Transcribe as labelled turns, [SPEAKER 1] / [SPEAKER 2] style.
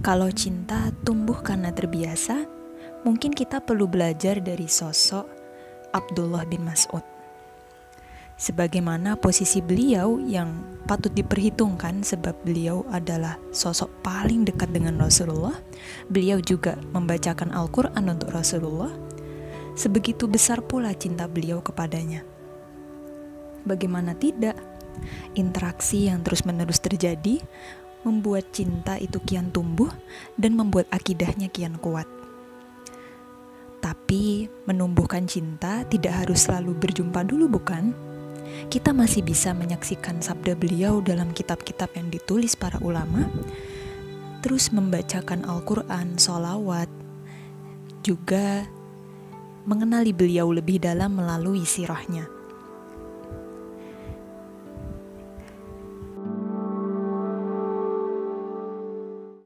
[SPEAKER 1] Kalau cinta tumbuh karena terbiasa, mungkin kita perlu belajar dari sosok Abdullah bin Mas'ud. Sebagaimana posisi beliau yang patut diperhitungkan sebab beliau adalah sosok paling dekat dengan Rasulullah, beliau juga membacakan Al-Quran untuk Rasulullah. Sebegitu besar pula cinta beliau kepadanya. Bagaimana tidak? Interaksi yang terus-menerus terjadi membuat cinta itu kian tumbuh dan membuat akidahnya kian kuat. Tapi menumbuhkan cinta tidak harus selalu berjumpa dulu bukan? Kita masih bisa menyaksikan sabda beliau dalam kitab-kitab yang ditulis para ulama, terus membacakan Al-Quran, solawat, juga mengenali beliau lebih dalam melalui sirahnya.